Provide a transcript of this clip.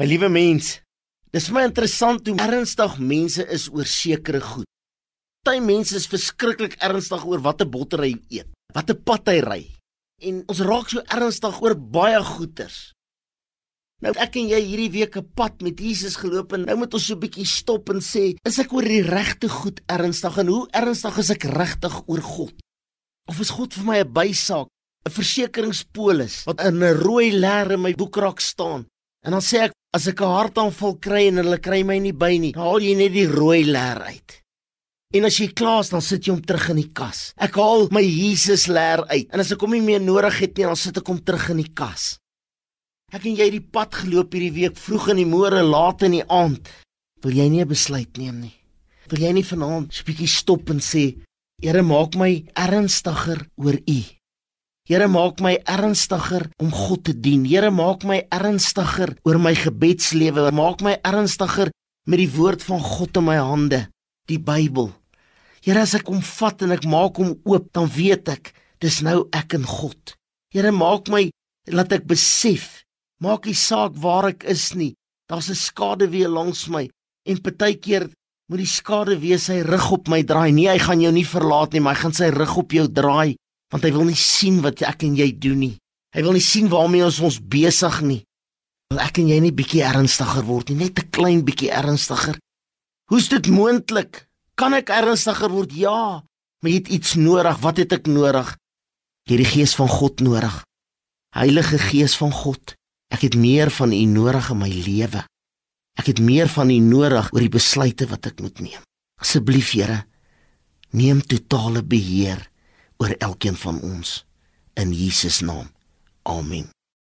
My liewe mens, dis vir my interessant hoe ernstig mense is oor sekere goed. Party mense is verskriklik ernstig oor watter botter hy eet, watter pad hy ry. En ons raak so ernstig oor baie goeters. Nou ek en jy hierdie week 'n pad met Jesus geloop en nou moet ons so 'n bietjie stop en sê, is ek oor die regte goed ernstig en hoe ernstig is ek regtig oor God? Of is God vir my 'n bysaak, 'n versekeringspolis wat in 'n rooi leer in my boekrak staan? En dan sê ek, as ek 'n hartaanval kry en hulle kry my nie by nie, haal jy net die rooi leer uit. En as jy klaar is, dan sit jy hom terug in die kas. Ek haal my Jesus leer uit. En as ek hom nie meer nodig het nie, dan sit ek hom terug in die kas. Ek en jy het die pad geloop hierdie week vroeg in die môre, laat in die aand. Wil jy nie 'n besluit neem nie? Wil jy nie vanaand 'n bietjie stop en sê, Here, maak my ernstiger oor U. Here maak my ernstiger om God te dien. Here maak my ernstiger oor my gebedslewe. Maak my ernstiger met die woord van God in my hande, die Bybel. Here as ek hom vat en ek maak hom oop, dan weet ek dis nou ek en God. Here maak my laat ek besef, maak nie saak waar ek is nie. Daar's 'n skade weer langs my en partykeer moet die skade wees sy rug op my draai. Nee, hy gaan jou nie verlaat nie, maar hy gaan sy rug op jou draai want hy wil nie sien wat ek en jy doen nie. Hy wil nie sien waarmee ons ons besig nie. Wil ek en jy net bietjie ernstiger word nie, net 'n klein bietjie ernstiger. Hoe's dit moontlik? Kan ek ernstiger word? Ja, maar jy het iets nodig. Wat het ek nodig? Jy het die gees van God nodig. Heilige Gees van God, ek het meer van U nodig in my lewe. Ek het meer van U nodig oor die besluite wat ek moet neem. Asseblief Here, neem totale beheer oor elkeen van ons in Jesus naam. Amen.